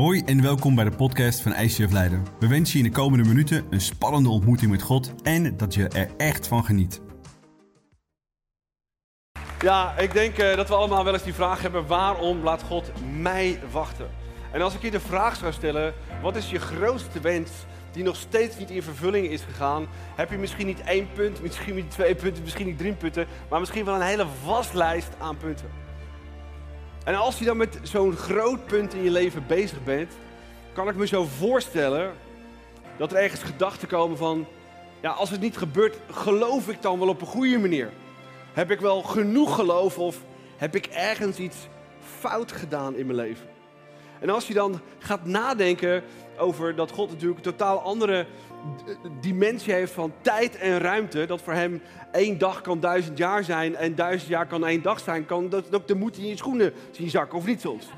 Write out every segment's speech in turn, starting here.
Hoi en welkom bij de podcast van ICF Leiden. We wensen je in de komende minuten een spannende ontmoeting met God en dat je er echt van geniet. Ja, ik denk uh, dat we allemaal wel eens die vraag hebben: waarom laat God mij wachten? En als ik je de vraag zou stellen: wat is je grootste wens die nog steeds niet in vervulling is gegaan? Heb je misschien niet één punt, misschien niet twee punten, misschien niet drie punten, maar misschien wel een hele waslijst aan punten? En als je dan met zo'n groot punt in je leven bezig bent, kan ik me zo voorstellen dat er ergens gedachten komen van, ja, als het niet gebeurt, geloof ik dan wel op een goede manier? Heb ik wel genoeg geloof of heb ik ergens iets fout gedaan in mijn leven? En als je dan gaat nadenken over dat God natuurlijk een totaal andere dimensie heeft van tijd en ruimte. Dat voor hem één dag kan duizend jaar zijn en duizend jaar kan één dag zijn. Kan dat ook de moed in je schoenen zien zakken of niet soms.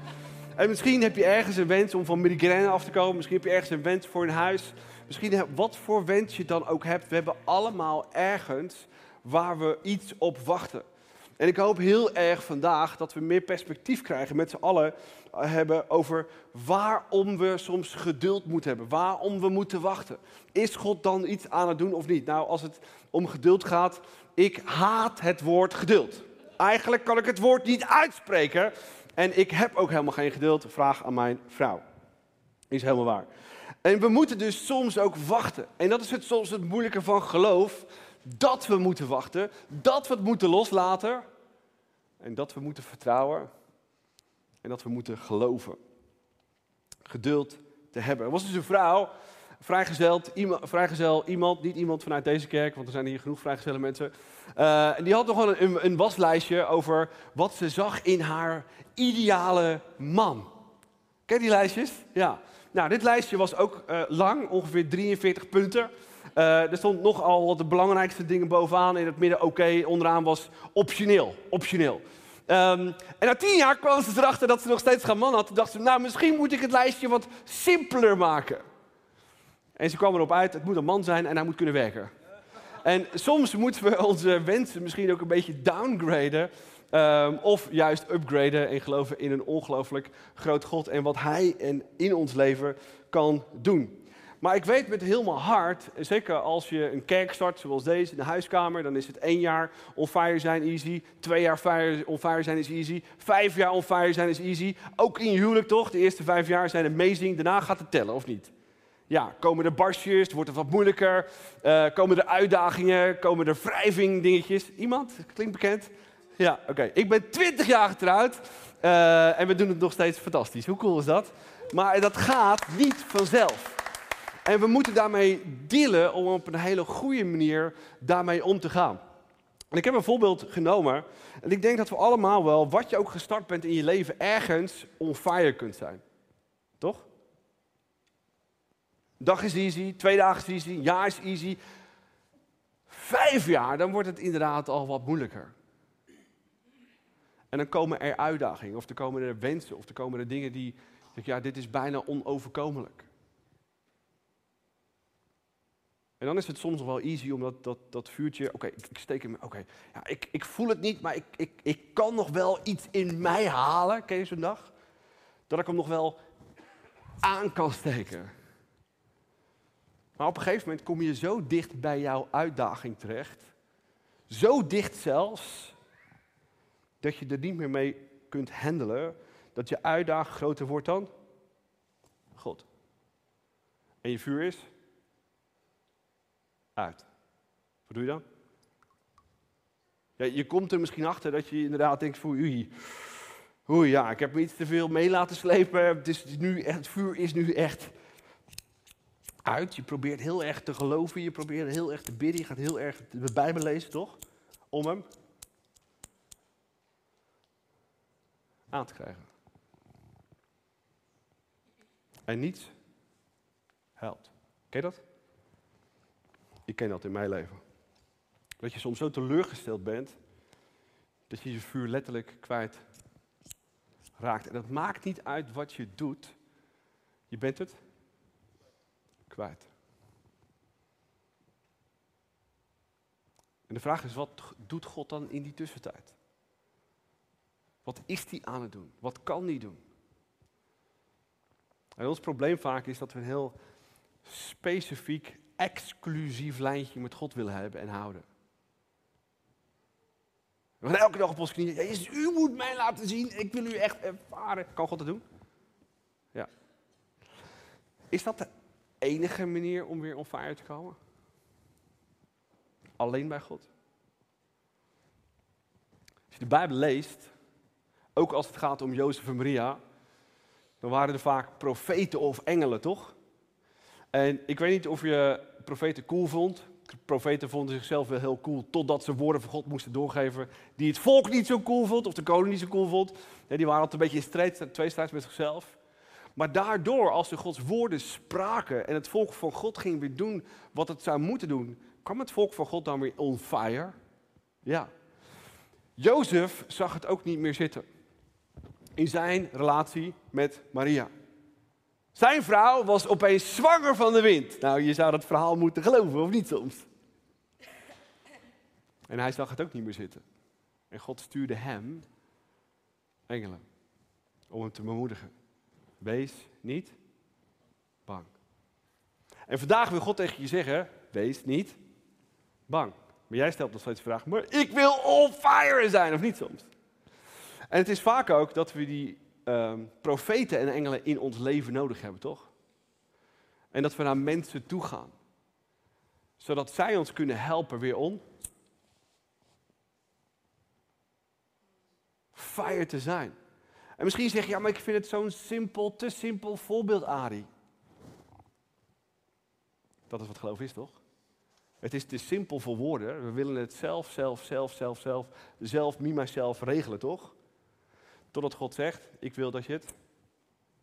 En misschien heb je ergens een wens om van migraine af te komen. Misschien heb je ergens een wens voor een huis. Misschien wat voor wens je dan ook hebt. We hebben allemaal ergens waar we iets op wachten. En ik hoop heel erg vandaag dat we meer perspectief krijgen met z'n allen eh, hebben over waarom we soms geduld moeten hebben. Waarom we moeten wachten. Is God dan iets aan het doen of niet? Nou, als het om geduld gaat, ik haat het woord geduld. Eigenlijk kan ik het woord niet uitspreken. En ik heb ook helemaal geen geduld. Vraag aan mijn vrouw. Is helemaal waar. En we moeten dus soms ook wachten. En dat is het, soms het moeilijke van geloof. Dat we moeten wachten. Dat we het moeten loslaten. En dat we moeten vertrouwen. En dat we moeten geloven. Geduld te hebben. Er was dus een vrouw, vrijgezel iemand, niet iemand vanuit deze kerk, want er zijn hier genoeg vrijgezelle mensen. Uh, en die had nog wel een, een, waslijstje over wat ze zag in haar ideale man. Ken je die lijstjes? Ja. Nou, dit lijstje was ook uh, lang, ongeveer 43 punten. Uh, er stond nogal wat de belangrijkste dingen bovenaan. In het midden oké, onderaan was optioneel. Optioneel. Um, en na tien jaar kwam ze erachter dat ze nog steeds geen man had. Toen dacht ze, nou misschien moet ik het lijstje wat simpeler maken. En ze kwam erop uit, het moet een man zijn en hij moet kunnen werken. En soms moeten we onze wensen misschien ook een beetje downgraden. Um, of juist upgraden en geloven in een ongelooflijk groot God en wat Hij en in ons leven kan doen. Maar ik weet met heel mijn hart, zeker als je een kerk start zoals deze, in de huiskamer, dan is het één jaar on fire zijn easy, twee jaar fire, on fire zijn is easy, vijf jaar on fire zijn is easy. Ook in je huwelijk toch, de eerste vijf jaar zijn amazing, daarna gaat het tellen, of niet? Ja, komen er barstjes, wordt het wat moeilijker, uh, komen er uitdagingen, komen er wrijving dingetjes. Iemand? Klinkt bekend? Ja, oké. Ik ben twintig jaar getrouwd uh, en we doen het nog steeds fantastisch. Hoe cool is dat? Maar dat gaat niet vanzelf. En we moeten daarmee dealen om op een hele goede manier daarmee om te gaan. En ik heb een voorbeeld genomen. En ik denk dat we allemaal wel, wat je ook gestart bent in je leven, ergens on fire kunt zijn. Toch? Dag is easy, twee dagen is easy, jaar is easy. Vijf jaar, dan wordt het inderdaad al wat moeilijker. En dan komen er uitdagingen, of er komen er wensen, of er komen er dingen die, ja, dit is bijna onoverkomelijk. En dan is het soms nog wel easy om dat, dat, dat vuurtje, oké, ik, steek hem, oké, ja, ik, ik voel het niet, maar ik, ik, ik kan nog wel iets in mij halen, ken je zo'n dag? Dat ik hem nog wel aan kan steken. Maar op een gegeven moment kom je zo dicht bij jouw uitdaging terecht, zo dicht zelfs, dat je er niet meer mee kunt handelen, dat je uitdaging groter wordt dan God. En je vuur is? Uit. Wat doe je dan? Ja, je komt er misschien achter dat je inderdaad denkt voor oei, oei ja, ik heb me iets te veel mee laten slepen. Het, is nu echt, vuur is nu echt uit. Je probeert heel erg te geloven, je probeert heel erg te bidden, je gaat heel erg de Bijbel lezen, toch? Om hem aan te krijgen. En niets helpt. Ken je dat? Ik ken dat in mijn leven. Dat je soms zo teleurgesteld bent, dat je je vuur letterlijk kwijt raakt. En dat maakt niet uit wat je doet, je bent het kwijt. En de vraag is, wat doet God dan in die tussentijd? Wat is hij aan het doen? Wat kan hij doen? En ons probleem vaak is dat we een heel specifiek, exclusief lijntje met God willen hebben en houden. We gaan elke dag op ons knieën. Jezus, u moet mij laten zien. Ik wil u echt ervaren. Kan God dat doen? Ja. Is dat de enige manier om weer on te komen? Alleen bij God? Als je de Bijbel leest, ook als het gaat om Jozef en Maria, dan waren er vaak profeten of engelen, toch? En ik weet niet of je profeten cool vond. Profeten vonden zichzelf wel heel cool, totdat ze woorden van God moesten doorgeven die het volk niet zo cool vond, of de koning niet zo cool vond. die waren altijd een beetje in strijd, tweestrijd met zichzelf. Maar daardoor, als ze Gods woorden spraken en het volk van God ging weer doen wat het zou moeten doen, kwam het volk van God dan weer on fire? Ja. Jozef zag het ook niet meer zitten in zijn relatie met Maria. Zijn vrouw was opeens zwanger van de wind. Nou, je zou dat verhaal moeten geloven, of niet soms? En hij zag het ook niet meer zitten. En God stuurde hem engelen om hem te bemoedigen. Wees niet bang. En vandaag wil God tegen je zeggen: wees niet bang. Maar jij stelt nog steeds de vraag: maar ik wil all fire zijn, of niet soms? En het is vaak ook dat we die um, profeten en engelen in ons leven nodig hebben, toch? En dat we naar mensen toe gaan. Zodat zij ons kunnen helpen weer om. Fire te zijn. En misschien zeg je, ja, maar ik vind het zo'n simpel, te simpel voorbeeld, Ari. Dat is wat geloof is, toch? Het is te simpel voor woorden. We willen het zelf, zelf, zelf, zelf, zelf, zelf, me, myself regelen, toch? Totdat God zegt, ik wil dat je het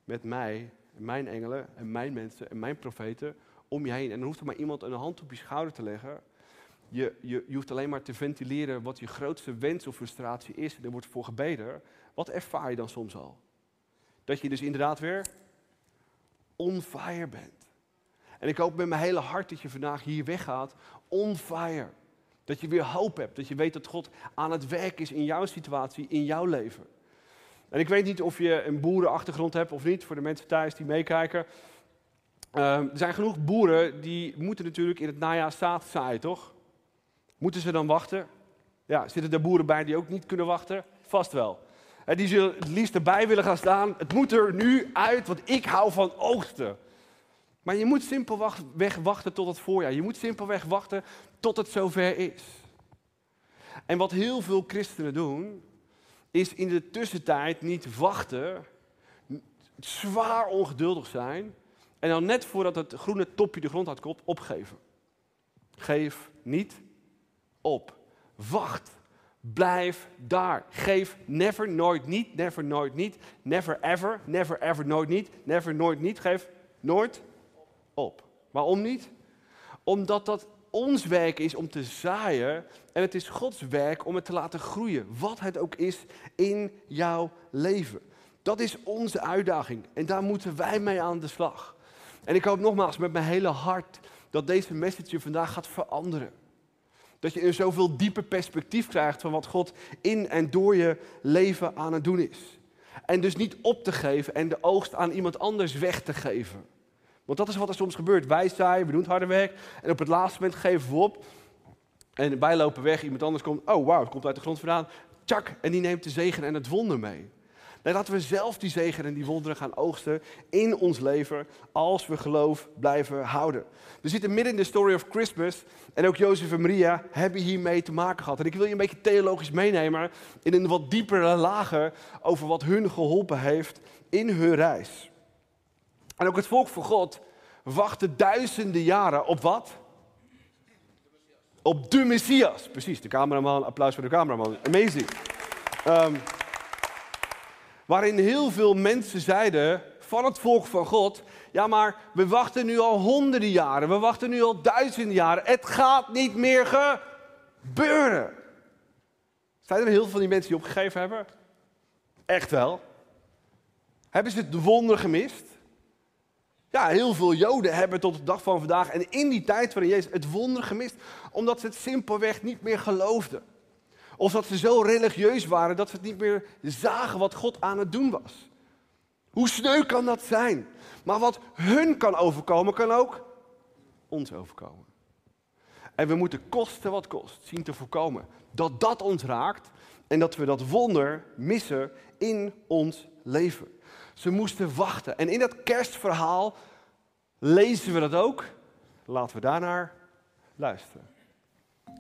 met mij, en mijn engelen en mijn mensen en mijn profeten om je heen. En dan hoeft er maar iemand een hand op je schouder te leggen. Je, je, je hoeft alleen maar te ventileren wat je grootste wens of frustratie is. Er wordt voor gebeden. Wat ervaar je dan soms al? Dat je dus inderdaad weer on fire bent. En ik hoop met mijn hele hart dat je vandaag hier weggaat on fire. Dat je weer hoop hebt. Dat je weet dat God aan het werk is in jouw situatie, in jouw leven. En ik weet niet of je een boerenachtergrond hebt of niet, voor de mensen thuis die meekijken. Ehm, er zijn genoeg boeren die moeten natuurlijk in het najaar zaad zaaien, toch? Moeten ze dan wachten? Ja, zitten er boeren bij die ook niet kunnen wachten? Vast wel. En die zullen het liefst erbij willen gaan staan. Het moet er nu uit, want ik hou van oogsten. Maar je moet simpelweg wachten tot het voorjaar. Je moet simpelweg wachten tot het zover is. En wat heel veel christenen doen, is in de tussentijd niet wachten, zwaar ongeduldig zijn en dan net voordat het groene topje de grond uitkomt, opgeven. Geef niet op. Wacht. Blijf daar. Geef never, nooit niet, never, nooit niet, never ever, never ever, nooit niet, never, nooit niet. Geef nooit op. Waarom niet? Omdat dat ons werk is om te zaaien en het is Gods werk om het te laten groeien, wat het ook is in jouw leven. Dat is onze uitdaging en daar moeten wij mee aan de slag. En ik hoop nogmaals met mijn hele hart dat deze message je vandaag gaat veranderen. Dat je een zoveel dieper perspectief krijgt van wat God in en door je leven aan het doen is. En dus niet op te geven en de oogst aan iemand anders weg te geven. Want dat is wat er soms gebeurt. Wij zaaien, we doen het harde werk en op het laatste moment geven we op. En wij lopen weg, iemand anders komt, oh wauw, het komt uit de grond vandaan. Tjak, en die neemt de zegen en het wonder mee. Nee, laten we zelf die zegen en die wonderen gaan oogsten in ons leven als we geloof blijven houden. We zitten midden in de story of Christmas en ook Jozef en Maria hebben hiermee te maken gehad. En ik wil je een beetje theologisch meenemen in een wat diepere lagen over wat hun geholpen heeft in hun reis. En ook het volk van God wachtte duizenden jaren op wat? Op de Messias. Precies, de cameraman. Applaus voor de cameraman. Amazing. Um, waarin heel veel mensen zeiden van het volk van God: Ja, maar we wachten nu al honderden jaren, we wachten nu al duizenden jaren. Het gaat niet meer gebeuren. Zijn er heel veel van die mensen die opgegeven hebben? Echt wel. Hebben ze het wonder gemist? Ja, heel veel Joden hebben tot de dag van vandaag en in die tijd van Jezus het wonder gemist, omdat ze het simpelweg niet meer geloofden. Of dat ze zo religieus waren dat ze het niet meer zagen wat God aan het doen was. Hoe sneu kan dat zijn? Maar wat hun kan overkomen, kan ook ons overkomen. En we moeten kosten wat kost zien te voorkomen dat dat ons raakt en dat we dat wonder missen in ons leven. Ze moesten wachten. En in dat kerstverhaal lezen we dat ook. Laten we daarnaar luisteren.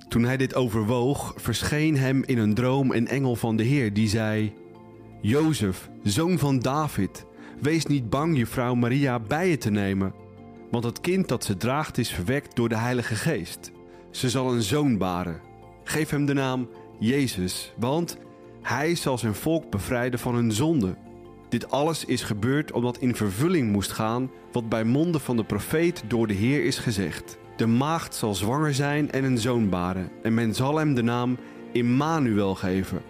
Toen hij dit overwoog, verscheen hem in een droom een engel van de Heer die zei: Jozef, zoon van David, wees niet bang je vrouw Maria bij je te nemen, want het kind dat ze draagt is verwekt door de Heilige Geest. Ze zal een zoon baren. Geef hem de naam Jezus, want hij zal zijn volk bevrijden van hun zonde. Dit alles is gebeurd omdat in vervulling moest gaan wat bij monden van de profeet door de Heer is gezegd. De maagd zal zwanger zijn en een zoon baren, en men zal hem de naam Immanuel geven,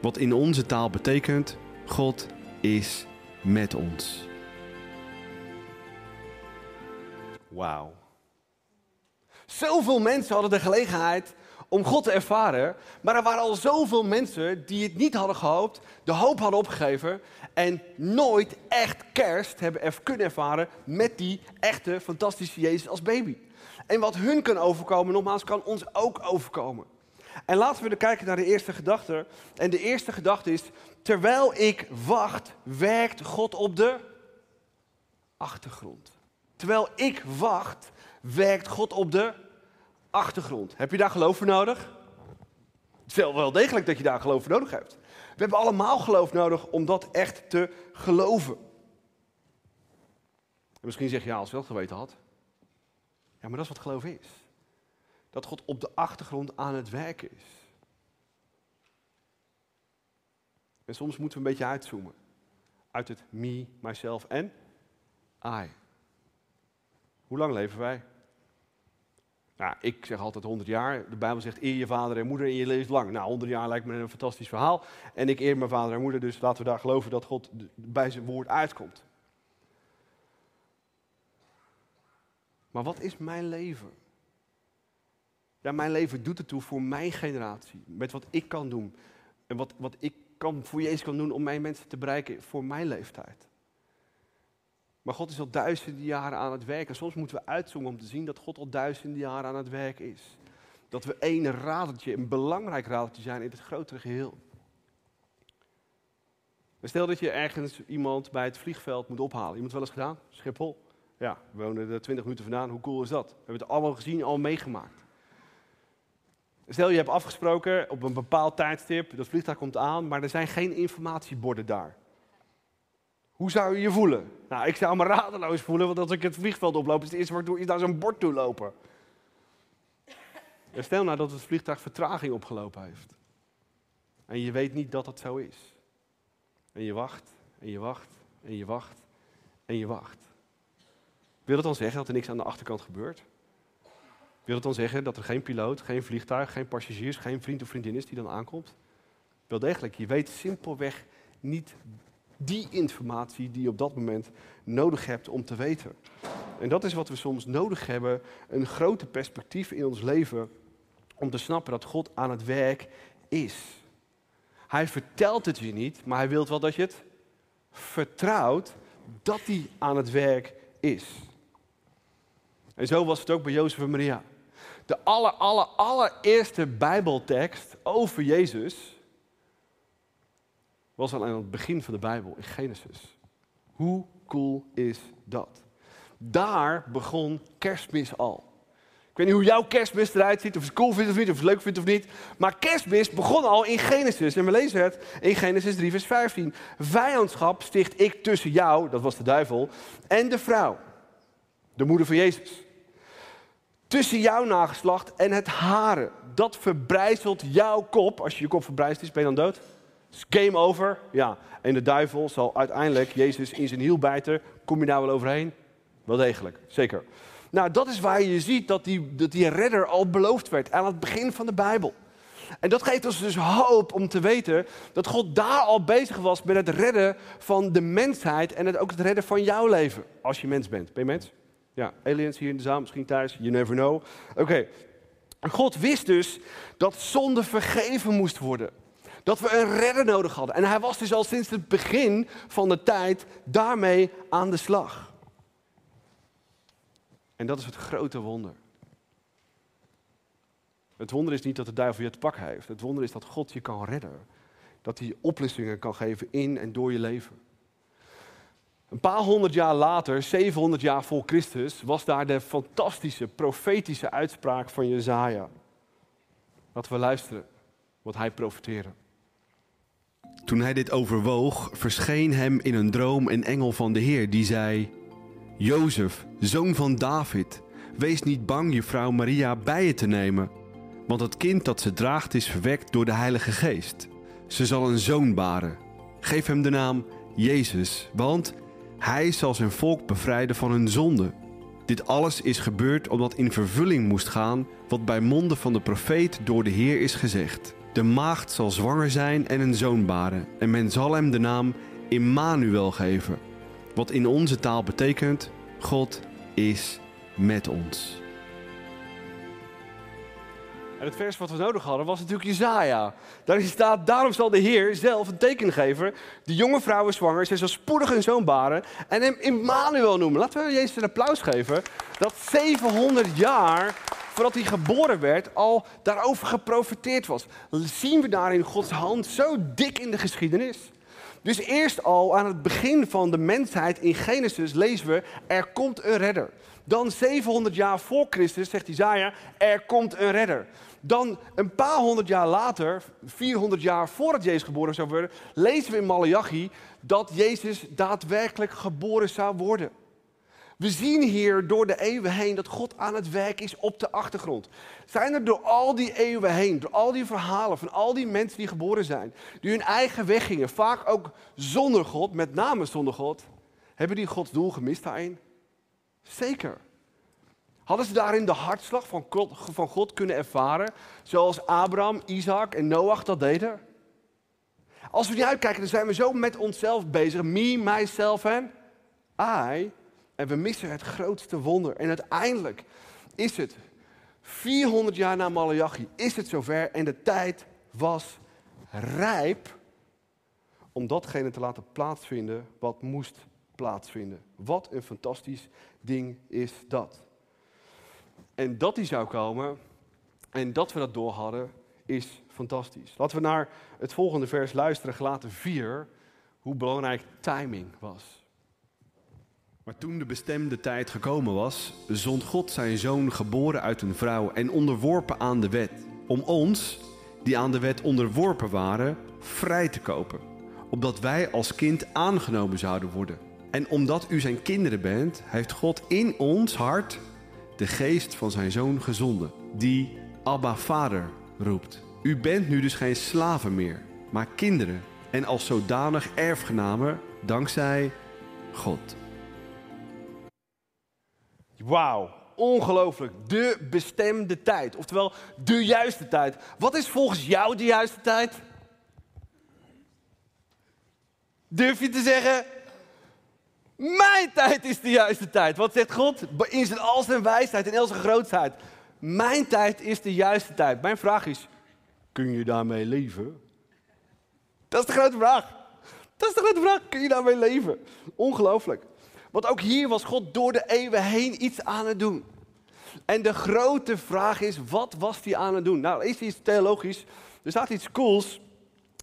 wat in onze taal betekent: God is met ons. Wauw. Zoveel mensen hadden de gelegenheid om God te ervaren. Maar er waren al zoveel mensen die het niet hadden gehoopt, de hoop hadden opgegeven en nooit echt kerst hebben kunnen ervaren met die echte fantastische Jezus als baby. En wat hun kan overkomen, nogmaals, kan ons ook overkomen. En laten we er kijken naar de eerste gedachte. En de eerste gedachte is, terwijl ik wacht, werkt God op de achtergrond. Terwijl ik wacht, werkt God op de achtergrond. Heb je daar geloof voor nodig? Het is wel degelijk dat je daar geloof voor nodig hebt. We hebben allemaal geloof nodig om dat echt te geloven. En misschien zeg je, ja, als je dat geweten had. Ja, maar dat is wat geloof is. Dat God op de achtergrond aan het werken is. En soms moeten we een beetje uitzoomen. Uit het me, myself en I. Hoe lang leven wij? Nou, ik zeg altijd 100 jaar. De Bijbel zegt eer je vader en moeder en je leeft lang. Nou, 100 jaar lijkt me een fantastisch verhaal. En ik eer mijn vader en moeder, dus laten we daar geloven dat God bij zijn woord uitkomt. Maar wat is mijn leven? Ja, mijn leven doet ertoe voor mijn generatie. Met wat ik kan doen. En wat, wat ik kan, voor Jezus kan doen om mijn mensen te bereiken voor mijn leeftijd. Maar God is al duizenden jaren aan het werken. Soms moeten we uitzoomen om te zien dat God al duizenden jaren aan het werk is. Dat we één radertje, een belangrijk radertje zijn in het grotere geheel. stel dat je ergens iemand bij het vliegveld moet ophalen. Iemand wel eens gedaan? Schiphol? Ja, we wonen er 20 minuten vandaan. Hoe cool is dat? We hebben het allemaal gezien, al meegemaakt. Stel je hebt afgesproken op een bepaald tijdstip, dat vliegtuig komt aan, maar er zijn geen informatieborden daar. Hoe zou je je voelen? Nou, ik zou me radeloos voelen, want als ik het vliegveld oploop, is het eerste wat ik doe, is naar zo'n bord toe lopen. stel nou dat het vliegtuig vertraging opgelopen heeft. En je weet niet dat dat zo is. En je wacht, en je wacht, en je wacht, en je wacht. Wil dat dan zeggen dat er niks aan de achterkant gebeurt? Wil dat dan zeggen dat er geen piloot, geen vliegtuig, geen passagiers, geen vriend of vriendin is die dan aankomt? Wel degelijk, je weet simpelweg niet die informatie die je op dat moment nodig hebt om te weten. En dat is wat we soms nodig hebben, een grote perspectief in ons leven om te snappen dat God aan het werk is. Hij vertelt het je niet, maar hij wil wel dat je het vertrouwt dat hij aan het werk is. En zo was het ook bij Jozef en Maria. De aller, aller, allereerste Bijbeltekst over Jezus was al aan het begin van de Bijbel, in Genesis. Hoe cool is dat? Daar begon kerstmis al. Ik weet niet hoe jouw kerstmis eruit ziet, of het cool vindt of niet, of het leuk vindt of niet. Maar kerstmis begon al in Genesis. En we lezen het in Genesis 3, vers 15. Vijandschap sticht ik tussen jou, dat was de duivel, en de vrouw, de moeder van Jezus. Tussen jouw nageslacht en het haren. Dat verbrijzelt jouw kop. Als je je kop verbrijzelt ben je dan dood? Game over. Ja, en de duivel zal uiteindelijk Jezus in zijn hiel bijten. Kom je daar wel overheen? Wel degelijk, zeker. Nou, dat is waar je ziet dat die, dat die redder al beloofd werd aan het begin van de Bijbel. En dat geeft ons dus hoop om te weten dat God daar al bezig was met het redden van de mensheid en het, ook het redden van jouw leven. Als je mens bent. Ben je mens? Ja, aliens hier in de zaal, misschien thuis, you never know. Oké, God wist dus dat zonde vergeven moest worden. Dat we een redder nodig hadden. En hij was dus al sinds het begin van de tijd daarmee aan de slag. En dat is het grote wonder. Het wonder is niet dat de duivel je te pak heeft. Het wonder is dat God je kan redden. Dat hij oplossingen kan geven in en door je leven. Een paar honderd jaar later, 700 jaar voor Christus, was daar de fantastische profetische uitspraak van Jezaja. Laten we luisteren wat hij profeteerde. Toen hij dit overwoog, verscheen hem in een droom een engel van de Heer die zei: Jozef, zoon van David, wees niet bang je vrouw Maria bij je te nemen, want het kind dat ze draagt is verwekt door de Heilige Geest. Ze zal een zoon baren. Geef hem de naam Jezus, want hij zal zijn volk bevrijden van hun zonde. Dit alles is gebeurd omdat in vervulling moest gaan wat bij monden van de profeet door de Heer is gezegd. De maagd zal zwanger zijn en een zoon baren, en men zal hem de naam Immanuel geven, wat in onze taal betekent: God is met ons. En het vers wat we nodig hadden was natuurlijk Jezaja. Daarin staat, daarom zal de Heer zelf een teken geven. De jonge vrouw is zwanger, zij zal spoedig een zoon baren en hem Immanuel noemen. Laten we Jezus een applaus geven. Dat 700 jaar voordat hij geboren werd al daarover geprofiteerd was. Zien we daarin Gods hand zo dik in de geschiedenis. Dus eerst al aan het begin van de mensheid in Genesis lezen we, er komt een redder. Dan 700 jaar voor Christus zegt Isaiah, er komt een redder. Dan een paar honderd jaar later, 400 jaar voordat Jezus geboren zou worden, lezen we in Malachi dat Jezus daadwerkelijk geboren zou worden. We zien hier door de eeuwen heen dat God aan het werk is op de achtergrond. Zijn er door al die eeuwen heen, door al die verhalen van al die mensen die geboren zijn, die hun eigen weg gingen, vaak ook zonder God, met name zonder God, hebben die Gods doel gemist daarin? Zeker. Hadden ze daarin de hartslag van God, van God kunnen ervaren, zoals Abraham, Isaac en Noach dat deden? Als we niet uitkijken, dan zijn we zo met onszelf bezig. Me, myself en I. En we missen het grootste wonder. En uiteindelijk is het 400 jaar na Malachi, is het zover en de tijd was rijp om datgene te laten plaatsvinden wat moest plaatsvinden. Wat een fantastisch ding is dat. En dat die zou komen en dat we dat door hadden, is fantastisch. Laten we naar het volgende vers luisteren, gelaten 4, hoe belangrijk timing was. Maar toen de bestemde tijd gekomen was, zond God zijn zoon geboren uit een vrouw en onderworpen aan de wet, om ons, die aan de wet onderworpen waren, vrij te kopen, opdat wij als kind aangenomen zouden worden. En omdat u zijn kinderen bent, heeft God in ons hart de geest van zijn zoon gezonden, die Abba Vader roept. U bent nu dus geen slaven meer, maar kinderen en als zodanig erfgenamen dankzij God. Wauw, ongelooflijk. De bestemde tijd, oftewel de juiste tijd. Wat is volgens jou de juiste tijd? Durf je te zeggen, mijn tijd is de juiste tijd. Wat zegt God? In zijn al zijn wijsheid en al zijn grootheid. Mijn tijd is de juiste tijd. Mijn vraag is, kun je daarmee leven? Dat is de grote vraag. Dat is de grote vraag. Kun je daarmee leven? Ongelooflijk. Want ook hier was God door de eeuwen heen iets aan het doen. En de grote vraag is, wat was hij aan het doen? Nou, eerst iets theologisch. Er staat iets cools.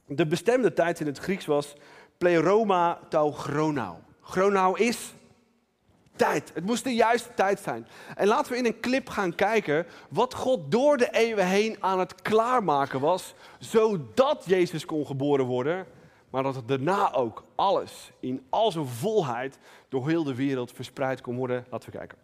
De bestemde tijd in het Grieks was pleroma tau chronau. Chronau is tijd. Het moest de juiste tijd zijn. En laten we in een clip gaan kijken wat God door de eeuwen heen aan het klaarmaken was, zodat Jezus kon geboren worden, maar dat het daarna ook alles in al zijn volheid door heel de wereld verspreid kon worden. Laten we kijken.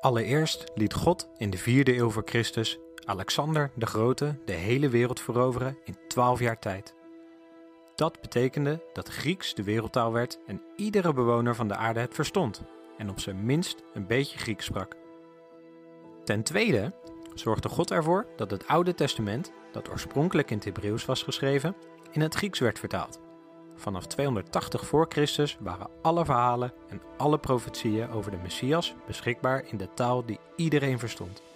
Allereerst liet God in de vierde eeuw voor Christus Alexander de Grote de hele wereld veroveren in 12 jaar tijd. Dat betekende dat Grieks de wereldtaal werd en iedere bewoner van de aarde het verstond en op zijn minst een beetje Grieks sprak. Ten tweede zorgde God ervoor dat het Oude Testament, dat oorspronkelijk in het Hebreeuws was geschreven, in het Grieks werd vertaald. vanaf 280 voor Christus waren alle verhalen en alle profetieën over de Messias beschikbaar in de taal die iedereen verstond.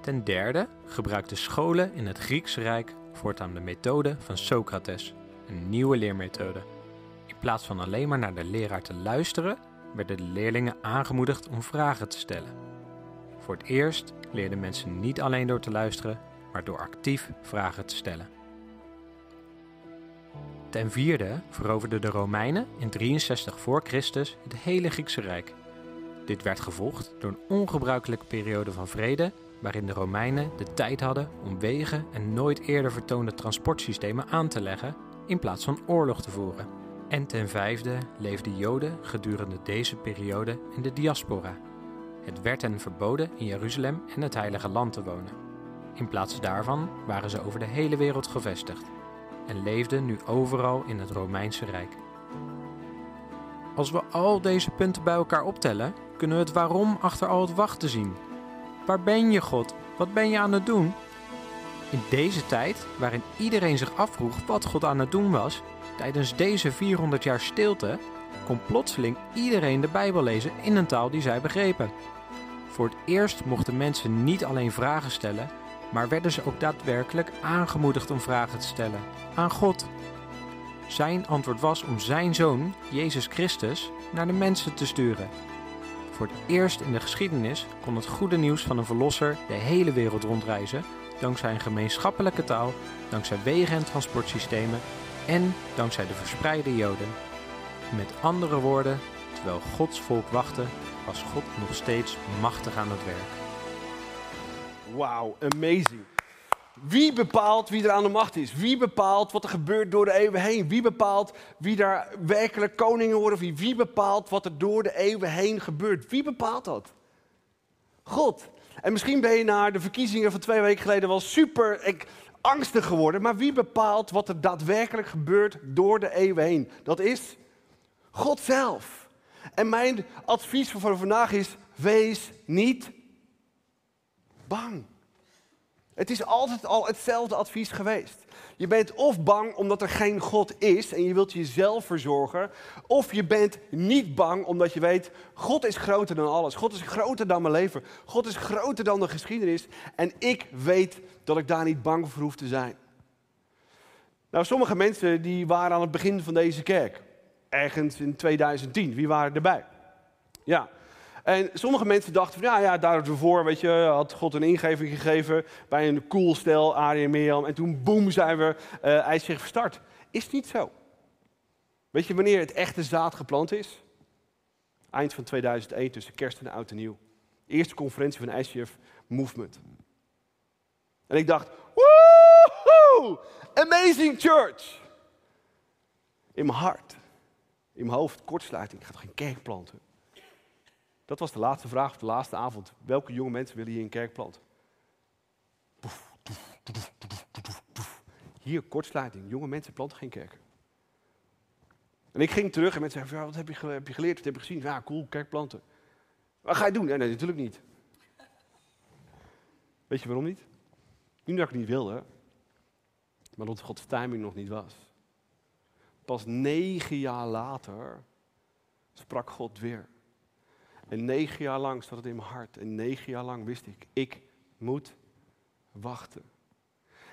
Ten derde gebruikten scholen in het Griekse Rijk voortaan de methode van Socrates, een nieuwe leermethode. In plaats van alleen maar naar de leraar te luisteren, werden de leerlingen aangemoedigd om vragen te stellen. Voor het eerst leerden mensen niet alleen door te luisteren, maar door actief vragen te stellen. Ten vierde veroverden de Romeinen in 63 voor Christus het hele Griekse Rijk. Dit werd gevolgd door een ongebruikelijke periode van vrede, waarin de Romeinen de tijd hadden om wegen en nooit eerder vertoonde transportsystemen aan te leggen in plaats van oorlog te voeren. En ten vijfde leefden Joden gedurende deze periode in de diaspora. Het werd hen verboden in Jeruzalem en het Heilige Land te wonen. In plaats daarvan waren ze over de hele wereld gevestigd en leefden nu overal in het Romeinse Rijk. Als we al deze punten bij elkaar optellen, kunnen we het waarom achter al het wachten zien. Waar ben je, God? Wat ben je aan het doen? In deze tijd, waarin iedereen zich afvroeg wat God aan het doen was, tijdens deze 400 jaar stilte, kon plotseling iedereen de Bijbel lezen in een taal die zij begrepen. Voor het eerst mochten mensen niet alleen vragen stellen, maar werden ze ook daadwerkelijk aangemoedigd om vragen te stellen aan God. Zijn antwoord was om zijn zoon, Jezus Christus, naar de mensen te sturen. Voor het eerst in de geschiedenis kon het goede nieuws van een verlosser de hele wereld rondreizen, dankzij een gemeenschappelijke taal, dankzij wegen en transportsystemen en dankzij de verspreide Joden. Met andere woorden, terwijl Gods volk wachtte, was God nog steeds machtig aan het werk. Wauw, amazing. Wie bepaalt wie er aan de macht is? Wie bepaalt wat er gebeurt door de eeuwen heen? Wie bepaalt wie daar werkelijk koningen worden? Wie, wie bepaalt wat er door de eeuwen heen gebeurt? Wie bepaalt dat? God. En misschien ben je na de verkiezingen van twee weken geleden wel super ik, angstig geworden. Maar wie bepaalt wat er daadwerkelijk gebeurt door de eeuwen heen? Dat is God zelf. En mijn advies voor vandaag is: wees niet bang. Het is altijd al hetzelfde advies geweest. Je bent of bang omdat er geen God is en je wilt jezelf verzorgen. Of je bent niet bang omdat je weet, God is groter dan alles. God is groter dan mijn leven. God is groter dan de geschiedenis. En ik weet dat ik daar niet bang voor hoef te zijn. Nou, sommige mensen die waren aan het begin van deze kerk. Ergens in 2010. Wie waren erbij? Ja, en sommige mensen dachten van, ja, ja, daarvoor, weet je, had God een ingeving gegeven bij een cool stel, Arie en Mirjam. En toen, boem, zijn we uh, IJsje gestart. Is niet zo. Weet je wanneer het echte zaad geplant is? Eind van 2001, tussen kerst en oud en nieuw. Eerste conferentie van ICF Movement. En ik dacht, woehoe, amazing church. In mijn hart, in mijn hoofd, kortsluiting, ik ga toch geen kerk planten? Dat was de laatste vraag op de laatste avond. Welke jonge mensen willen hier een kerk planten? Hier, kortsluiting. Jonge mensen planten geen kerk. En ik ging terug en mensen zeiden, wat heb je, geleerd? Wat heb je gezien? Ja, cool, kerk planten. Wat ga je doen? Nee, nee, natuurlijk niet. Weet je waarom niet? Niet dat ik het niet wilde, maar omdat Gods timing nog niet was. Pas negen jaar later sprak God weer. En negen jaar lang zat het in mijn hart. En negen jaar lang wist ik, ik moet wachten.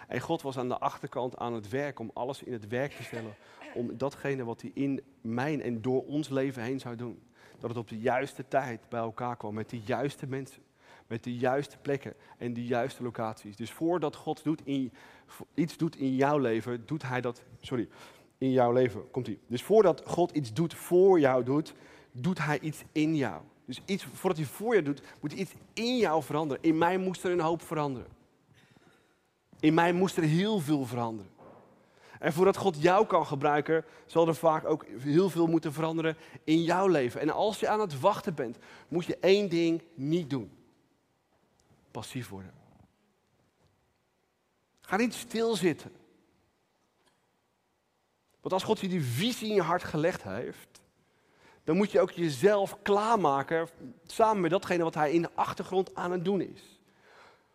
En God was aan de achterkant aan het werk om alles in het werk te stellen. Om datgene wat hij in mijn en door ons leven heen zou doen. Dat het op de juiste tijd bij elkaar kwam. Met de juiste mensen. Met de juiste plekken en de juiste locaties. Dus voordat God doet in, iets doet in jouw leven, doet hij dat. Sorry, in jouw leven komt hij. Dus voordat God iets doet voor jou doet, doet hij iets in jou. Dus iets, voordat hij voor je doet, moet iets in jou veranderen. In mij moest er een hoop veranderen. In mij moest er heel veel veranderen. En voordat God jou kan gebruiken, zal er vaak ook heel veel moeten veranderen in jouw leven. En als je aan het wachten bent, moet je één ding niet doen. Passief worden. Ga niet stilzitten. Want als God je die visie in je hart gelegd heeft, dan moet je ook jezelf klaarmaken samen met datgene wat hij in de achtergrond aan het doen is.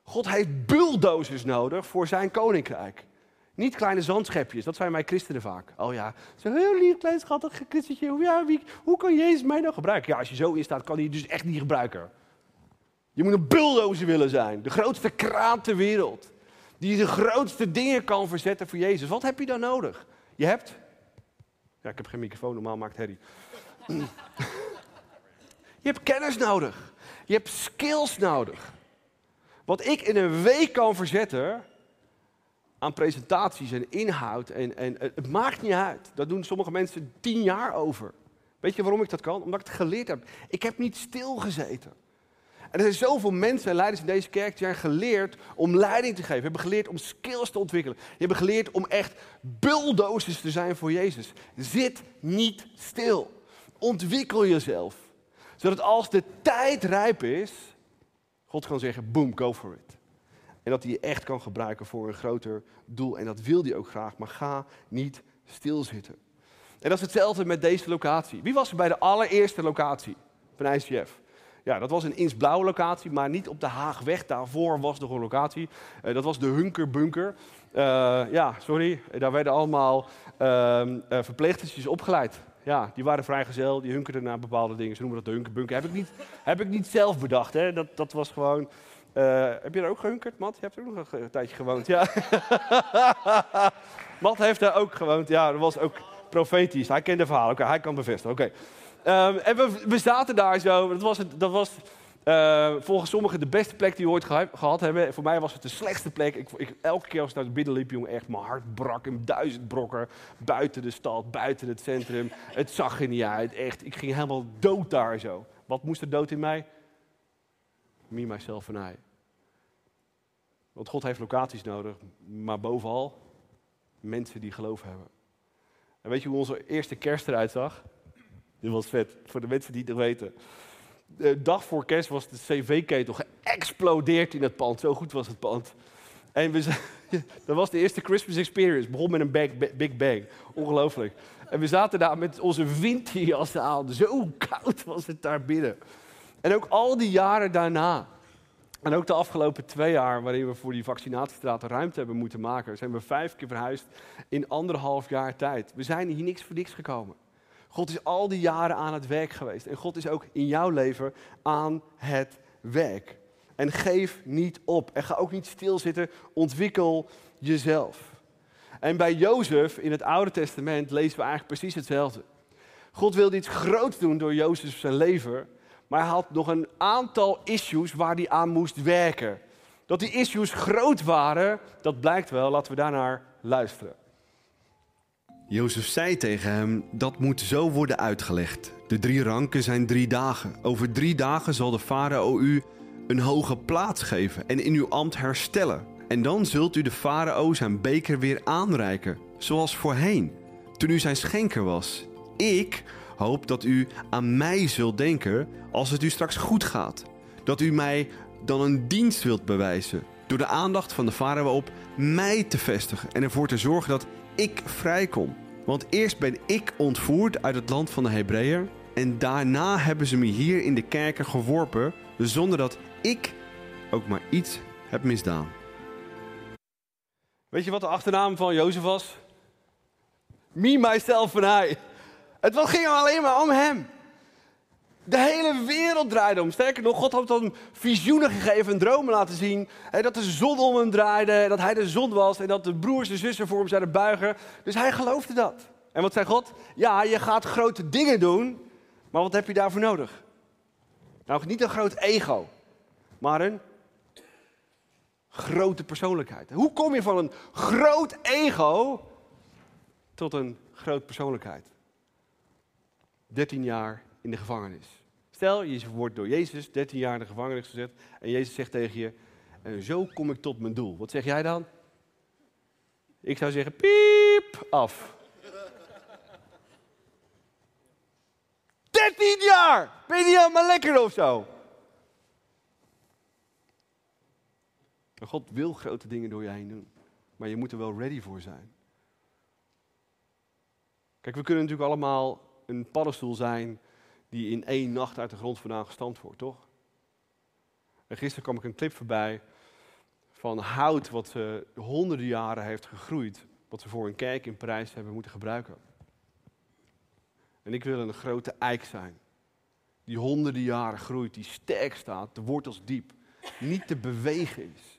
God heeft bulldozers nodig voor zijn koninkrijk. Niet kleine zandschepjes, dat zijn wij christenen vaak. Oh ja, zo heel lief, klein schattig christentje. Ja, wie, hoe kan Jezus mij nou gebruiken? Ja, als je zo in staat, kan hij dus echt niet gebruiken. Je moet een bulldozer willen zijn. De grootste kraan ter wereld. Die de grootste dingen kan verzetten voor Jezus. Wat heb je dan nodig? Je hebt... Ja, ik heb geen microfoon, normaal maakt herrie. Je hebt kennis nodig. Je hebt skills nodig. Wat ik in een week kan verzetten aan presentaties en inhoud. En, en het maakt niet uit. Dat doen sommige mensen tien jaar over. Weet je waarom ik dat kan? Omdat ik het geleerd heb. Ik heb niet stilgezeten. En er zijn zoveel mensen en leiders in deze kerk die hebben geleerd om leiding te geven. Hebben geleerd om skills te ontwikkelen. Die hebben geleerd om echt bulldozers te zijn voor Jezus. Zit niet stil. Ontwikkel jezelf. Zodat als de tijd rijp is, God kan zeggen, boom, go for it. En dat hij je echt kan gebruiken voor een groter doel. En dat wil hij ook graag, maar ga niet stilzitten. En dat is hetzelfde met deze locatie. Wie was er bij de allereerste locatie van ICF? Ja, dat was een Insblauwe locatie, maar niet op de Haagweg. Daarvoor was nog een locatie. Uh, dat was de Hunkerbunker. Uh, ja, sorry. Daar werden allemaal uh, verpleegstertjes opgeleid. Ja, die waren vrijgezel, die hunkerden naar bepaalde dingen. Ze noemen dat de Hunkerbunker. Heb ik niet, heb ik niet zelf bedacht, hè. Dat, dat was gewoon... heb je daar ook gehunkerd, Matt? Je hebt er ook nog een tijdje gewoond, ja. Matt heeft daar ook gewoond, ja. Dat was ook profetisch. Hij kende verhalen, oké, hij kan bevestigen, oké. Um, en we, we, zaten daar zo. Dat was, het, dat was uh, volgens sommigen de beste plek die we ooit gehad hebben. Voor mij was het de slechtste plek. Ik, elke keer als ik naar binnen liep, jongen, echt mijn hart brak in duizend brokken. Buiten de stad, buiten het centrum. Het zag er niet uit, echt. Ik ging helemaal dood daar zo. Wat moest er dood in mij? Me, myself en I. Want God heeft locaties nodig, maar bovenal mensen die geloof hebben. En weet je hoe onze eerste kerst eruit zag? Dit was vet, voor de mensen die het weten. De dag voor kerst was de cv-ketel geëxplodeerd in het pand. Zo goed was het pand. En we, dat was de eerste Christmas experience. Begon met een big, big bang. Ongelooflijk. En we zaten daar met onze winterjassen aan. Zo koud was het daar binnen. En ook al die jaren daarna. En ook de afgelopen twee jaar, waarin we voor die vaccinatiestraat ruimte hebben moeten maken, zijn we vijf keer verhuisd in anderhalf jaar tijd. We zijn hier niks voor niks gekomen. God is al die jaren aan het werk geweest. En God is ook in jouw leven aan het werk. En geef niet op. En ga ook niet stilzitten. Ontwikkel jezelf. En bij Jozef in het Oude Testament lezen we eigenlijk precies hetzelfde. God wilde iets groots doen door Jozef zijn leven. Maar hij had nog een aantal issues waar hij aan moest werken. Dat die issues groot waren, dat blijkt wel. Laten we daarnaar luisteren. Jozef zei tegen hem: Dat moet zo worden uitgelegd. De drie ranken zijn drie dagen. Over drie dagen zal de farao u een hoge plaats geven en in uw ambt herstellen. En dan zult u de farao zijn beker weer aanreiken, zoals voorheen, toen u zijn schenker was. Ik hoop dat u aan mij zult denken als het u straks goed gaat. Dat u mij dan een dienst wilt bewijzen, door de aandacht van de farao op mij te vestigen en ervoor te zorgen dat ik vrijkom. Want eerst ben ik ontvoerd uit het land van de Hebreeën. En daarna hebben ze me hier in de kerken geworpen. Zonder dat ik ook maar iets heb misdaan. Weet je wat de achternaam van Jozef was? Me, myself en I. Het ging alleen maar om hem. De hele wereld draaide om. Sterker nog, God had hem visioenen gegeven, dromen laten zien. Hè, dat de zon om hem draaide, dat hij de zon was en dat de broers en zussen voor hem zouden buigen. Dus hij geloofde dat. En wat zei God? Ja, je gaat grote dingen doen, maar wat heb je daarvoor nodig? Nou, niet een groot ego, maar een grote persoonlijkheid. Hoe kom je van een groot ego tot een groot persoonlijkheid? 13 jaar in de gevangenis. Stel, je wordt door Jezus 13 jaar in de gevangenis gezet en Jezus zegt tegen je, en zo kom ik tot mijn doel. Wat zeg jij dan? Ik zou zeggen, piep, af. 13 jaar! Ben je niet helemaal lekker of zo? God wil grote dingen door je heen doen. Maar je moet er wel ready voor zijn. Kijk, we kunnen natuurlijk allemaal een paddenstoel zijn die in één nacht uit de grond vandaan gestampt wordt, toch? En gisteren kwam ik een clip voorbij van hout wat uh, honderden jaren heeft gegroeid. wat we voor een kerk in Parijs hebben moeten gebruiken. En ik wil een grote eik zijn. Die honderden jaren groeit, die sterk staat, de wortels diep. Niet te bewegen is.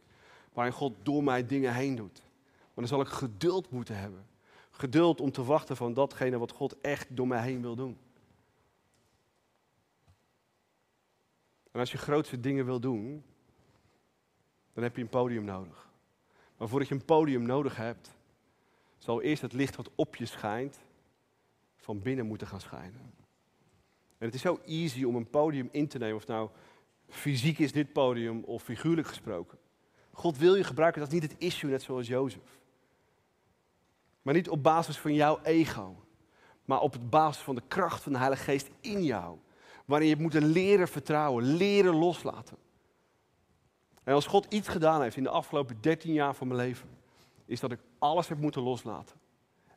Waarin God door mij dingen heen doet. Maar dan zal ik geduld moeten hebben. Geduld om te wachten van datgene wat God echt door mij heen wil doen. En als je grootste dingen wil doen, dan heb je een podium nodig. Maar voordat je een podium nodig hebt, zal eerst het licht wat op je schijnt, van binnen moeten gaan schijnen. En het is zo easy om een podium in te nemen, of nou fysiek is dit podium of figuurlijk gesproken. God wil je gebruiken, dat is niet het issue, net zoals Jozef. Maar niet op basis van jouw ego, maar op basis van de kracht van de Heilige Geest in jou. Waarin je moeten leren vertrouwen, leren loslaten. En als God iets gedaan heeft in de afgelopen 13 jaar van mijn leven, is dat ik alles heb moeten loslaten.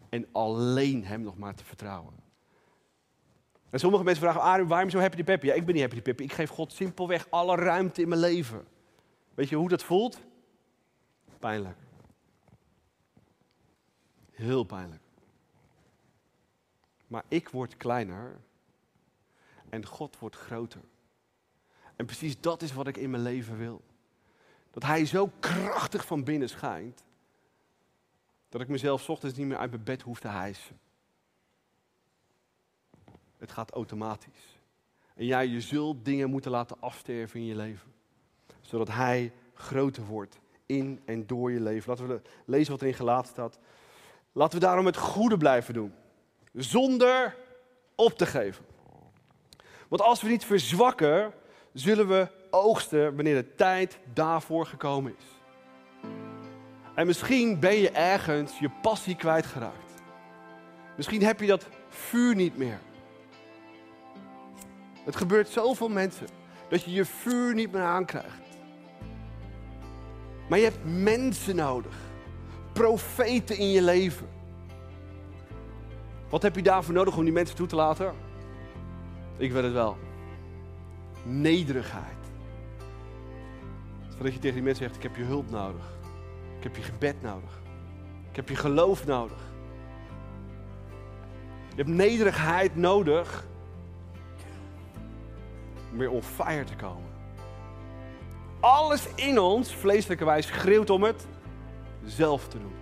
En alleen Hem nog maar te vertrouwen. En sommige mensen vragen, Arie, waarom zo happy peppy? Ja, ik ben niet happy peppy. Ik geef God simpelweg alle ruimte in mijn leven. Weet je hoe dat voelt? Pijnlijk. Heel pijnlijk. Maar ik word kleiner en God wordt groter. En precies dat is wat ik in mijn leven wil. Dat Hij zo krachtig van binnen schijnt, dat ik mezelf ochtends niet meer uit mijn bed hoef te hijsen. Het gaat automatisch. En jij, je zult dingen moeten laten afsterven in je leven. Zodat Hij groter wordt in en door je leven. Laten we lezen wat er in gelaten staat. Laten we daarom het goede blijven doen. Zonder op te geven. Want als we niet verzwakken, zullen we oogsten wanneer de tijd daarvoor gekomen is. En misschien ben je ergens je passie kwijtgeraakt. Misschien heb je dat vuur niet meer. Het gebeurt zoveel mensen dat je je vuur niet meer aankrijgt. Maar je hebt mensen nodig. Profeten in je leven. Wat heb je daarvoor nodig om die mensen toe te laten? Ik weet het wel. Nederigheid. Zodat je tegen die mensen zegt, ik heb je hulp nodig. Ik heb je gebed nodig. Ik heb je geloof nodig. Je hebt nederigheid nodig om weer on fire te komen. Alles in ons, vleeselijke wijze, schreeuwt om het zelf te doen.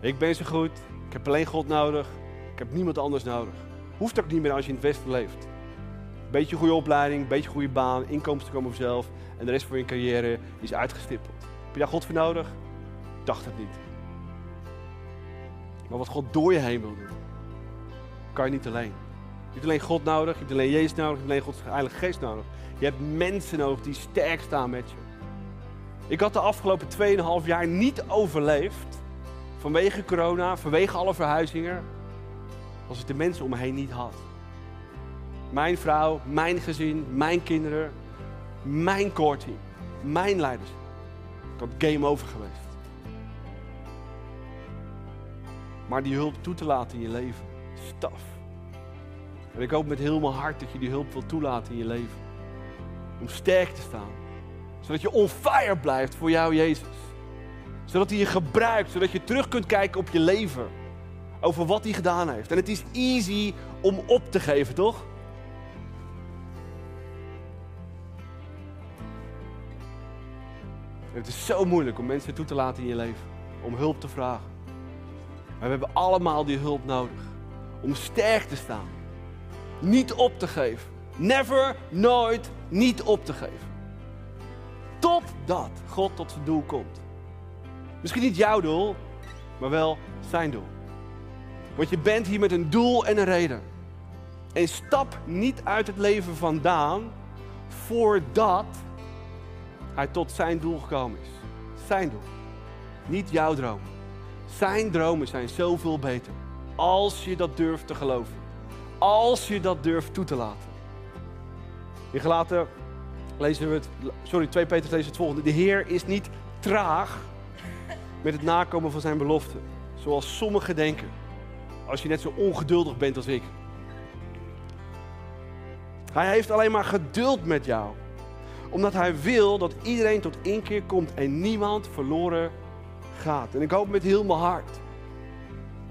Ik ben zo goed, ik heb alleen God nodig, ik heb niemand anders nodig. Hoeft ook niet meer als je in het Westen leeft. Beetje goede opleiding, beetje goede baan, inkomsten komen vanzelf en de rest van je carrière is uitgestippeld. Heb je daar God voor nodig? Dacht het niet. Maar wat God door je heen wil doen, kan je niet alleen. Je hebt alleen God nodig, je hebt alleen Jezus nodig, je hebt alleen Gods Heilige Geest nodig. Je hebt mensen nodig die sterk staan met je. Ik had de afgelopen 2,5 jaar niet overleefd vanwege corona, vanwege alle verhuizingen, als ik de mensen om me heen niet had. Mijn vrouw, mijn gezin, mijn kinderen, mijn core team, mijn leiders. Ik had game over geweest. Maar die hulp toe te laten in je leven is taf. En ik hoop met heel mijn hart dat je die hulp wil toelaten in je leven. Om sterk te staan. Zodat je on fire blijft voor jou, Jezus. Zodat hij je gebruikt, zodat je terug kunt kijken op je leven. Over wat hij gedaan heeft. En het is easy om op te geven, toch? het is zo moeilijk om mensen toe te laten in je leven. Om hulp te vragen. Maar we hebben allemaal die hulp nodig. Om sterk te staan. Niet op te geven. Never, nooit, niet op te geven. Totdat God tot zijn doel komt. Misschien niet jouw doel, maar wel zijn doel. Want je bent hier met een doel en een reden. En stap niet uit het leven vandaan voordat hij tot zijn doel gekomen is. Zijn doel. Niet jouw droom. Zijn dromen zijn zoveel beter. Als je dat durft te geloven. Als je dat durft toe te laten. In gelaten lezen we het, sorry, 2 Peter lezen het volgende. De Heer is niet traag met het nakomen van zijn belofte. Zoals sommigen denken. Als je net zo ongeduldig bent als ik. Hij heeft alleen maar geduld met jou. Omdat hij wil dat iedereen tot inkeer komt en niemand verloren gaat. En ik hoop met heel mijn hart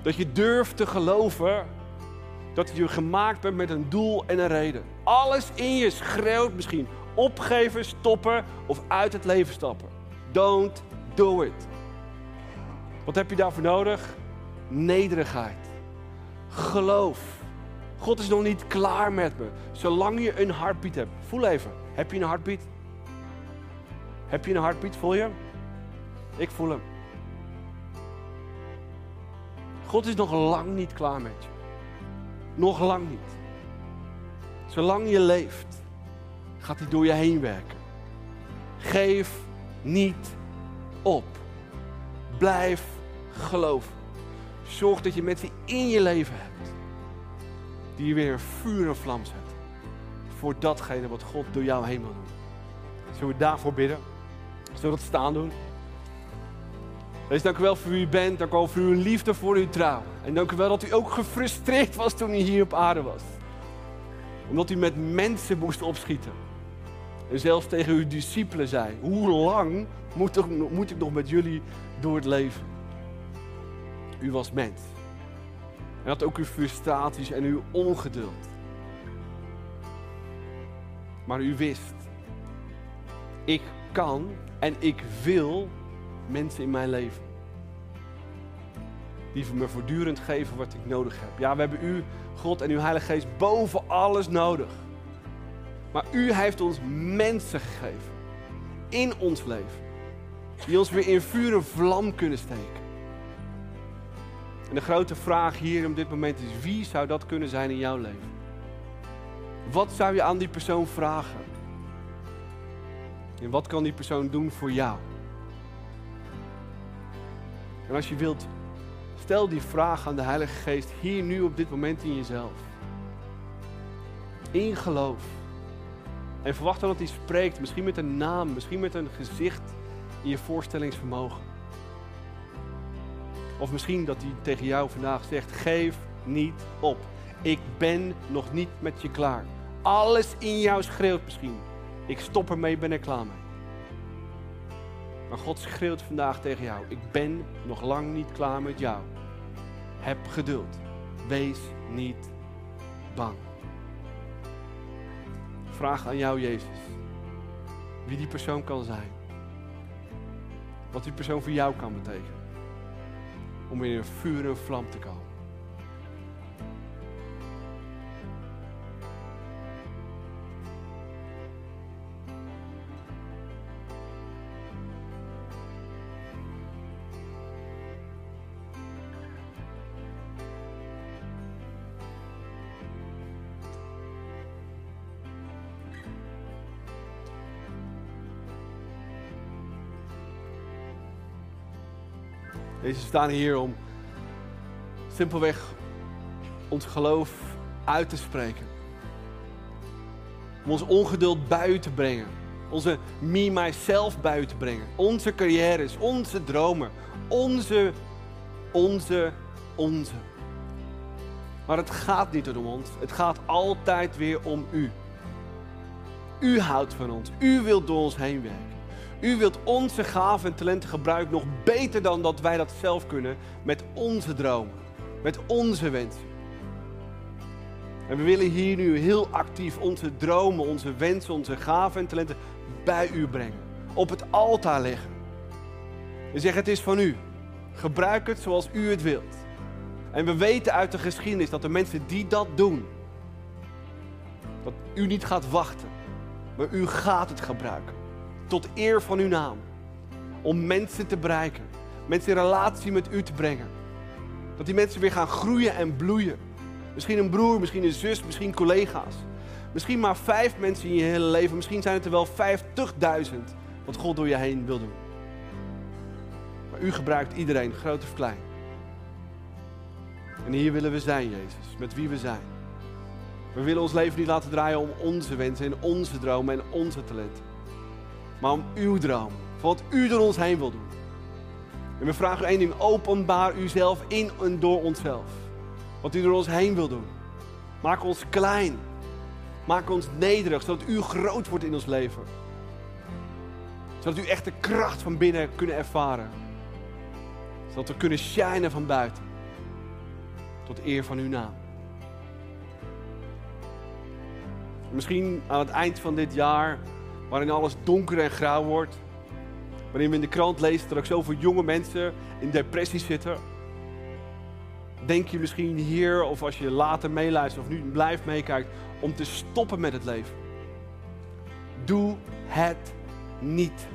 Dat je durft te geloven dat je gemaakt bent met een doel en een reden. Alles in je schreeuwt misschien opgeven, stoppen of uit het leven stappen. Don't do it. Wat heb je daarvoor nodig? Nederigheid. Geloof. God is nog niet klaar met me. Zolang je een hartbeat hebt. Voel even. Heb je een hartbeat? Heb je een hartbeat? Voel je? Ik voel hem. God is nog lang niet klaar met je. Nog lang niet. Zolang je leeft, gaat hij door je heen werken. Geef niet op. Blijf geloven. Zorg dat je mensen in je leven hebt. Die je weer vuur en vlam zetten. Voor datgene wat God door jou heen wil doen. Zullen we daarvoor bidden? Zullen we dat staan doen? Wees dank u wel voor wie u bent. Dank u wel voor uw liefde, voor uw trouw. En dank u wel dat u ook gefrustreerd was toen u hier op aarde was. Omdat u met mensen moest opschieten. En zelfs tegen uw discipelen zei: Hoe lang moet ik nog met jullie door het leven? U was mens. En had ook uw frustraties en uw ongeduld. Maar u wist: Ik kan en ik wil mensen in mijn leven. Die me voortdurend geven wat ik nodig heb. Ja, we hebben u, God en uw Heilige Geest boven alles nodig. Maar u heeft ons mensen gegeven. In ons leven. Die ons weer in vuur en vlam kunnen steken. En de grote vraag hier op dit moment is: wie zou dat kunnen zijn in jouw leven? Wat zou je aan die persoon vragen? En wat kan die persoon doen voor jou? En als je wilt, stel die vraag aan de Heilige Geest hier nu op dit moment in jezelf. In geloof. En verwacht dan dat hij spreekt, misschien met een naam, misschien met een gezicht in je voorstellingsvermogen. Of misschien dat hij tegen jou vandaag zegt: geef niet op. Ik ben nog niet met je klaar. Alles in jou schreeuwt misschien. Ik stop ermee, ben er klaar mee. Maar God schreeuwt vandaag tegen jou: Ik ben nog lang niet klaar met jou. Heb geduld. Wees niet bang. Vraag aan jou, Jezus, wie die persoon kan zijn. Wat die persoon voor jou kan betekenen. Om in een vuur en vlam te komen. Deze staan hier om simpelweg ons geloof uit te spreken. Om ons ongeduld buiten te brengen. Onze me, myself buiten te brengen. Onze carrières, onze dromen. Onze, onze, onze. Maar het gaat niet om ons. Het gaat altijd weer om u. U houdt van ons. U wilt door ons heen werken. U wilt onze gaven en talenten gebruiken nog beter dan dat wij dat zelf kunnen met onze dromen, met onze wensen. En we willen hier nu heel actief onze dromen, onze wensen, onze gaven en talenten bij u brengen. Op het altaar leggen. We zeggen het is van u. Gebruik het zoals u het wilt. En we weten uit de geschiedenis dat de mensen die dat doen, dat u niet gaat wachten, maar u gaat het gebruiken tot eer van uw naam. Om mensen te bereiken. Mensen in relatie met u te brengen. Dat die mensen weer gaan groeien en bloeien. Misschien een broer, misschien een zus, misschien collega's. Misschien maar vijf mensen in je hele leven. Misschien zijn het er wel vijftigduizend wat God door je heen wil doen. Maar u gebruikt iedereen, groot of klein. En hier willen we zijn, Jezus, met wie we zijn. We willen ons leven niet laten draaien om onze wensen en onze dromen en onze talenten maar om uw droom. Van wat u door ons heen wil doen. En we vragen u één ding, openbaar uzelf in en door onszelf. Wat u door ons heen wil doen. Maak ons klein. Maak ons nederig, zodat u groot wordt in ons leven. Zodat u echt de kracht van binnen kunnen ervaren. Zodat we kunnen shinen van buiten. tot eer van uw naam. Misschien aan het eind van dit jaar, waarin alles donker en grauw wordt, waarin we in de krant lezen dat ook zoveel jonge mensen in depressie zitten. Denk je misschien hier, of als je later meeluistert of nu blijft meekijkt, om te stoppen met het leven? Doe het niet.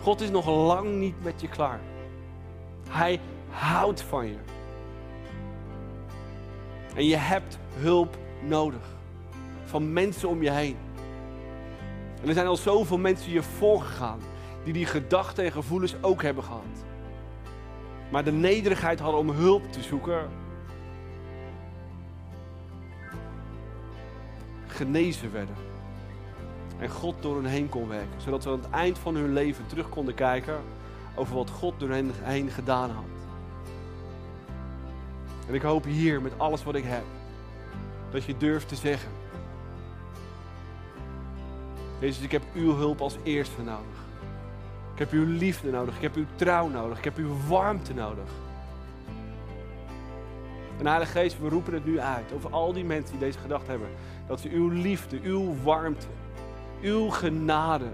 God is nog lang niet met je klaar. Hij houdt van je. En je hebt hulp nodig. Van mensen om je heen. En er zijn al zoveel mensen je voorgegaan. Die die gedachten en gevoelens ook hebben gehad. Maar de nederigheid hadden om hulp te zoeken. Genezen werden. En God door hen heen kon werken. Zodat ze aan het eind van hun leven terug konden kijken over wat God door hen heen gedaan had. En ik hoop hier met alles wat ik heb, dat je durft te zeggen. Jezus, ik heb uw hulp als eerste nodig. Ik heb uw liefde nodig. Ik heb uw trouw nodig. Ik heb uw warmte nodig. En Heilige Geest, we roepen het nu uit over al die mensen die deze gedachte hebben. Dat ze uw liefde, uw warmte, uw genade.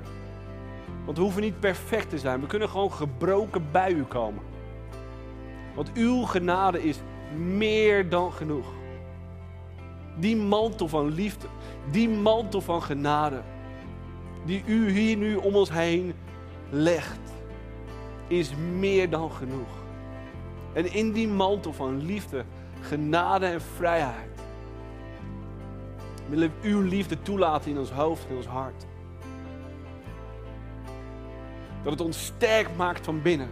Want we hoeven niet perfect te zijn. We kunnen gewoon gebroken bij u komen. Want uw genade is meer dan genoeg. Die mantel van liefde, die mantel van genade, die u hier nu om ons heen legt, is meer dan genoeg. En in die mantel van liefde, genade en vrijheid, willen we uw liefde toelaten in ons hoofd en ons hart. Dat het ons sterk maakt van binnen.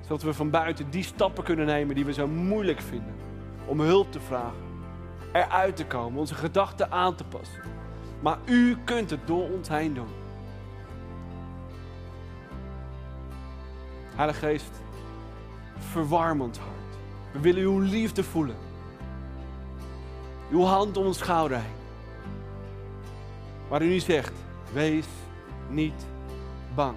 Zodat we van buiten die stappen kunnen nemen die we zo moeilijk vinden. Om hulp te vragen. Eruit te komen, onze gedachten aan te passen. Maar u kunt het door ons heen doen. Heilige Geest, verwarm ons hart. We willen uw liefde voelen. Uw hand om ons schouder heen. Waar u nu zegt, wees niet bang.